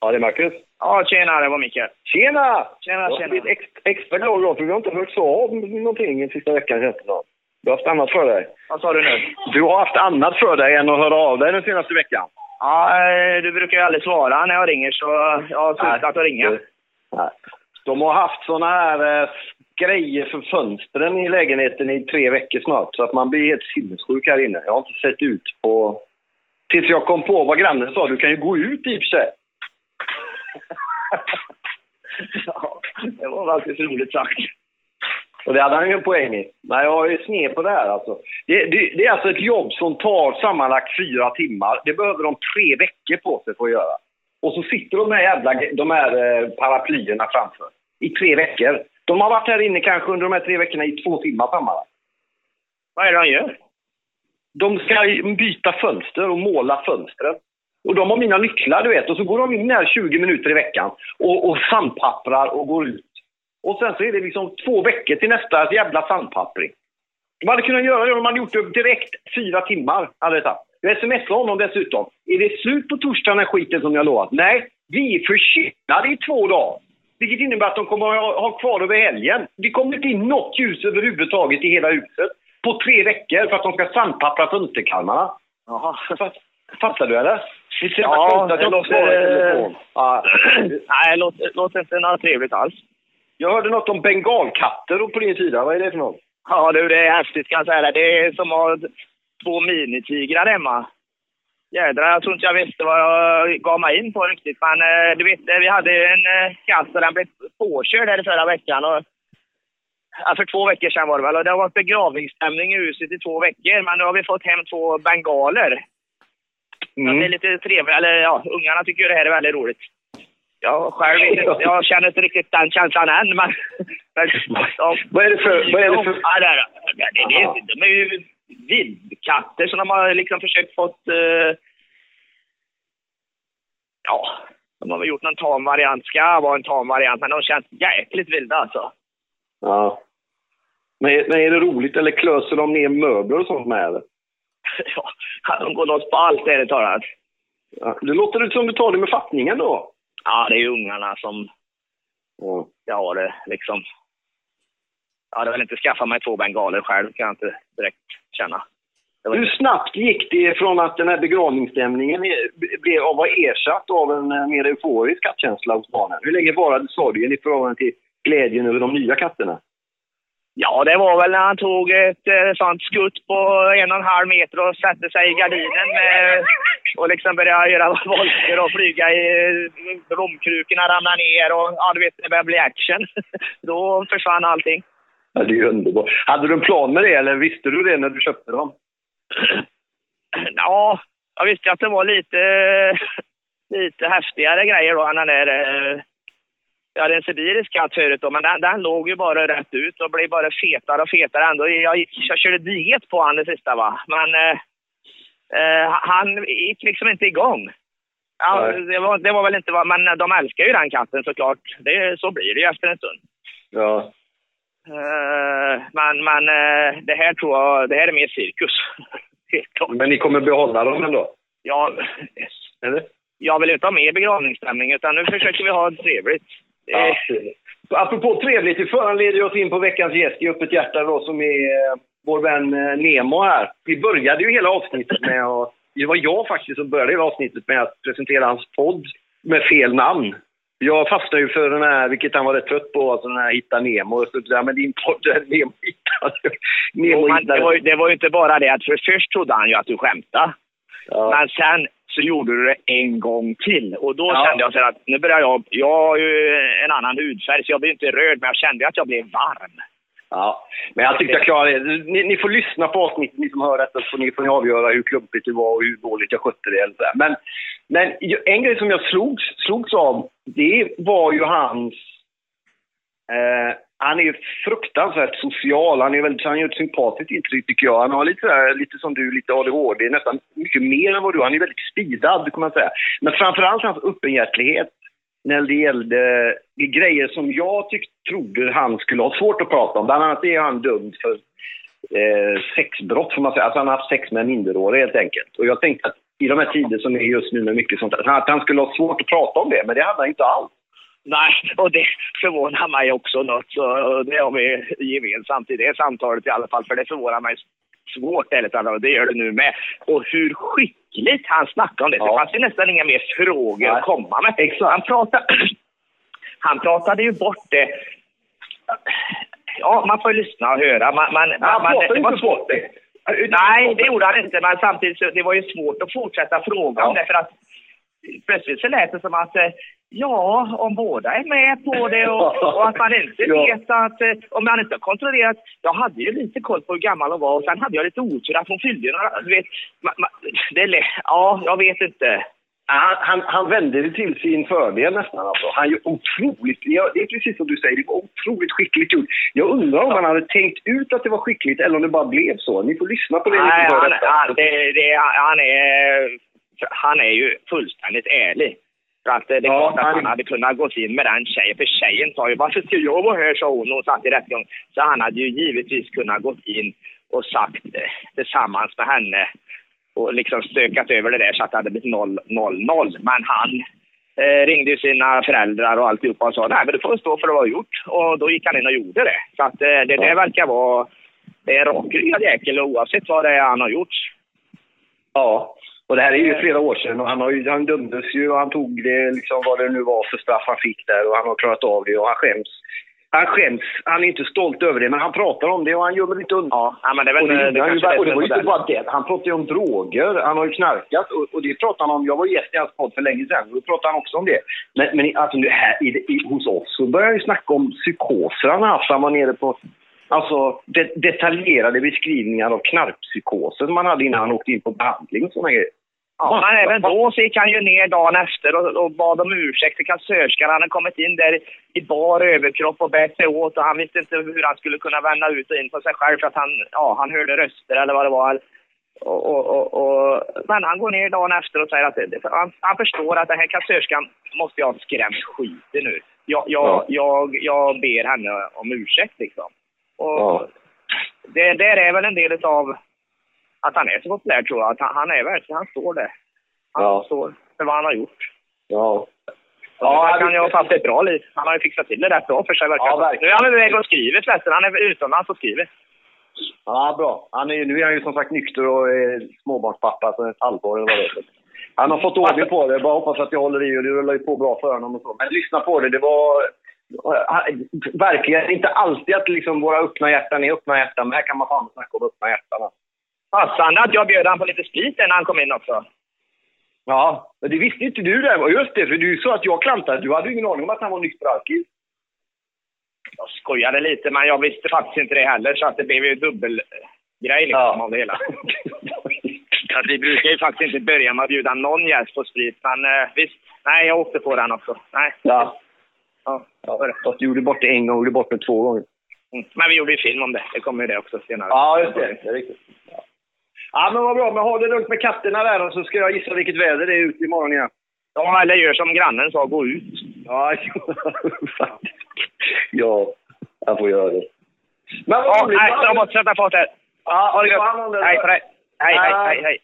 Ja, det är Marcus. Ja, tjena, det var Mikael. Tjena! Tjena, tjena. blivit ex, extra glad idag, för vi har inte hört så av någonting den sista veckan känns det. Du har haft annat för dig. Vad sa du nu? Du har haft annat för dig än att höra av dig den senaste veckan. Ja, eh, du brukar ju aldrig svara när jag ringer, så jag har slutat att ringa. Nej. De har haft såna här eh, grejer för fönstren i lägenheten i tre veckor snart, så att man blir helt sinnessjuk här inne. Jag har inte sett ut på... Tills jag kom på vad grannen sa, du kan ju gå ut i och för sig. Ja, det var faktiskt roligt sagt. Och det hade han ju en poäng i. Nej, jag är sned på det här alltså. Det, det, det är alltså ett jobb som tar sammanlagt fyra timmar. Det behöver de tre veckor på sig för att göra. Och så sitter de här jävla de här eh, paraplyerna framför. I tre veckor. De har varit här inne kanske under de här tre veckorna i två timmar sammanlagt. Vad är det de gör? De ska byta fönster och måla fönstren. Och de har mina nycklar, du vet. Och så går de in här 20 minuter i veckan och, och sandpapprar och går ut. Och sen så är det liksom två veckor till nästa jävla sandpappring. De hade kunnat göra det om de hade gjort det direkt fyra timmar. Hade det tagit. Jag smsade honom dessutom. Är det slut på torsdag den skiten som jag lovat? Nej, vi är försenade i två dagar. Vilket innebär att de kommer att ha, ha kvar över helgen. Det kommer inte in något ljus överhuvudtaget i hela huset. På tre veckor för att de ska sandpappra fönsterkarmarna. Jaha. Fatt- Fattar du eller? Så jävla Ja, att det jag inte låter- telefon. Ja. Nej, låter, låter inte något trevligt alls. Jag hörde något om bengalkatter på din sida. Vad är det för något? Ja du, det är häftigt kan jag säga. Det är som att ha två minitigrar hemma. Jädrar, jag tror inte jag visste vad jag gav mig in på riktigt. Men eh, du vet, eh, vi hade en eh, katt och den blev påkörd här i förra veckan. Och, för två veckor sedan var det väl. Och det har varit begravningsstämning i huset i två veckor. Men nu har vi fått hem två bengaler. Mm. det är lite trevligt. Eller ja, ungarna tycker ju det här är väldigt roligt. Jag själv inte, jag känner inte riktigt den känslan än. Men, men ja. Vad är det för... Vad är det för... Ja, det är, det, de är ju vildkatter som de har liksom försökt fått... eh, ja, de har väl gjort någon tam variant. Ska vara en tam variant, men de känns jäkligt vilda alltså. Ja. Men, är- men är det roligt eller klöser de ner möbler och sånt med eller? ja, de går loss på allt, ärligt talat. Ja. Det låter ut som du tar det med fattningen då. Ja, det är ju ungarna som Ja. jag har det liksom. Jag hade väl inte skaffat mig två bengaler själv, kan jag inte direkt känna. Hur snabbt gick det från att den här begravningsstämningen blev av att ersatt av en eh, mer euforisk kattkänsla hos barnen? Hur länge varade sorgen i förhållande till glädjen över de nya katterna? Ja, det var väl när han tog ett eh, sånt skutt på en och en halv meter och satte sig i gardinen och liksom började göra volter och flyga i romkrukorna, ramla ner och ja, du vet, det började bli action. Då försvann allting. Ja, det är ju underbart. Hade du en plan med det eller visste du det när du köpte dem? Ja, jag visste att det var lite, lite häftigare grejer då än den där... eh, Jag hade en sibirisk katt förut då, men den, den låg ju bara rätt ut och blev bara fetare och fetare ändå. Jag, gick- jag körde diet på han det sista va, men eh, eh, han gick liksom inte igång. Ja, det, var, det var väl inte vad, men de älskar ju den katten såklart. Det, så blir det ju efter en stund. Ja. Eh, men men eh, det här tror jag, det här är mer cirkus. Helt klart. Men ni kommer behålla dem ändå? Ja, Eller? jag vill inte ha mer begravningsstämning utan nu försöker vi ha det trevligt. Ja, trevligt. Apropå trevligt, det föranleder oss in på veckans gäst i Öppet hjärta då, som är eh, vår vän eh, Nemo här. Vi började ju hela avsnittet med att... Det var jag faktiskt som började hela avsnittet med att presentera hans podd med fel namn. Jag fastnade ju för den här, vilket han var rätt trött på, alltså den här Hitta Nemo. Och så, ja, men din podd är Nemo hittar. Nemo hittar. det, var, ju- det var ju inte bara det att för först trodde han ju att du skämtade. Ja. Men sen så gjorde du det en gång till. Och då Ja. kände jag så att nu börjar jag... Jag har ju en annan hudfärg så jag blir inte röd men jag kände att jag blev varm. Ja, men jag tyckte jag klarade det. Ni, ni får lyssna på avsnittet, ni som hör detta, så ni får ni avgöra hur klumpigt det var och hur dåligt jag skötte det. Eller så där. men, men en grej som jag slogs, slogs av, det var ju hans... Eh, han är fruktansvärt social. Han, är väldigt, han gör ett sympatiskt intryck, tycker jag. Han har lite, så lite som du, lite ADHD, nästan mycket mer än vad du har. Han är väldigt speedad, kan man säga. Men framförallt hans öppenhjärtlighet när det gällde grejer som jag tyck, trodde han skulle ha svårt att prata om. Bland annat är han dömd för eh, sexbrott, får man säga. Alltså han har haft sex med en minderårig helt enkelt. Och jag tänkte att i de här tider som är just nu med mycket sånt där. Att han skulle ha svårt att prata om det, men det hade han inte alls. Nej, och det förvånar mig också något. Så det har vi gemensamt i det samtalet i alla fall. För det förvånar mig svårt ärligt talat och det gör det nu med. Och hur skickligt han snackade om det. Ja. Det fanns ju nästan inga mer frågor Nej. att komma med. Exakt. Han, pratade, han pratade ju bort det. Ja, man får ju lyssna och höra. Man, man, han man, det var svårt. Det. Nej, det gjorde han inte. Men samtidigt så det var ju svårt att fortsätta fråga ja. om det. För att plötsligt så lät det som att eh, Ja, om båda är med på det och, och att man inte ja. vet att... Eh, om man inte har kontrollerat... Jag hade ju lite koll på hur gammal hon var och sen hade jag lite otur att hon fyllde några... Du vet, man, man, det är Ja, jag vet inte. Han, han, han vände det till sin fördel nästan. Alltså. Han är otroligt, ja, det är precis som du säger, det var otroligt skickligt gjort. Jag undrar om han hade tänkt ut att det var skickligt eller om det bara blev så. Ni får lyssna på det. Nej, han, han, det, det, han, är, han är ju fullständigt ärlig. För att eh, det är ja, klart att han hade kunnat gå in med den tjejen. För tjejen sa ju varför ska jag vara här, sa hon och satt i rättegång. Så han hade ju givetvis kunnat gå in och sagt det tillsammans med henne och liksom stökat över det där så att det hade blivit 0-0-0. Men han eh, ringde sina föräldrar och alltihopa och sa nej men du får stå för vad du har gjort. Och då gick han in och gjorde det. Så att eh, det där verkar vara det är en rakryggad jäkel oavsett vad det är han har gjort. Ja, och det här är ju flera år sedan och han, har ju, han dömdes ju och han tog det, liksom vad det nu var för straff han fick där och han har klarat av det och han skäms. Han skäms, han är inte stolt över det, men han pratar om det och han gömmer lite undan. Ja, men det är väl och det, det, det, det, och det var ju inte bara det. Han pratar ju om droger, han har ju knarkat och, och det pratar han om. Jag var gäst i hans podd för länge sedan och då pratade han också om det. Men, men alltså, här, i, i, hos oss så börjar han ju snacka om psykoser han har haft. Han var nere på Alltså det, detaljerade beskrivningar av knarkpsykoser man hade innan han åkte in på behandling och sådana grejer. Ja, men även då så gick han ju ner dagen efter och, och bad om ursäkt till kassörskan. Han hade kommit in där i bar överkropp och bett sig åt och han visste inte hur han skulle kunna vända ut och in på sig själv för att han, ja, han hörde röster eller vad det var. Och, och, och, och men han går ner dagen efter och säger att det, han, han förstår att den här kassörskan måste jag ha skrämt skiten nu. Jag, jag, ja. jag, jag ber henne om ursäkt liksom. Och ja. det där är väl en del av att han är så populär tror jag. Att han, han är verkligen, han står där. Han ja. står för vad han har gjort. Ja. Ja, han har haft ett bra liv. Han har ju fixat till det rätt bra för sig verkar ja, verkligen. Nu är han iväg och skriver förresten. Han är utomlands och skriver. Ja, bra. Han är, nu är han ju som sagt nykter och är småbarnspappa så ett halvår eller vad det är. Han har fått ordning på det. Bara hoppas att jag håller i och det rullar ju på bra för honom och så. Men lyssna på det. Det var verkligen inte alltid att liksom våra öppna hjärtan är öppna hjärtan. Men här kan man fan snacka om öppna hjärtan. Passande att jag bjöd han på lite sprit när han kom in också. Ja, men det visste inte du där. Just det, för du sa att jag klantade. Du hade ju ingen aning om att han var nykter alkis. Jag skojade lite, men jag visste faktiskt inte det heller, så att det blev ju dubbelgrej liksom ja. av det hela. så vi brukar ju faktiskt inte börja med att bjuda någon gäst på sprit, men eh, visst. Nej, jag åkte på den också. Nej. Ja. Ja, ja. Fast du gjorde bort det en gång, du gjorde bort det två gånger. Mm. Men vi gjorde ju film om det. Det kommer ju det också senare. Ja, just det. Det är riktigt. Ja. Ja, men vad bra. Men ha det lugnt med katterna där så ska jag gissa vilket väder det är ute imorgon igen. Ja, eller gör som grannen sa, gå ut. Ja, ja, jag får göra det. Men vad ja, nej, jag måste sätta fart här. Ja, ha det gött. Hej på dig. Hej, hej, hej, hej.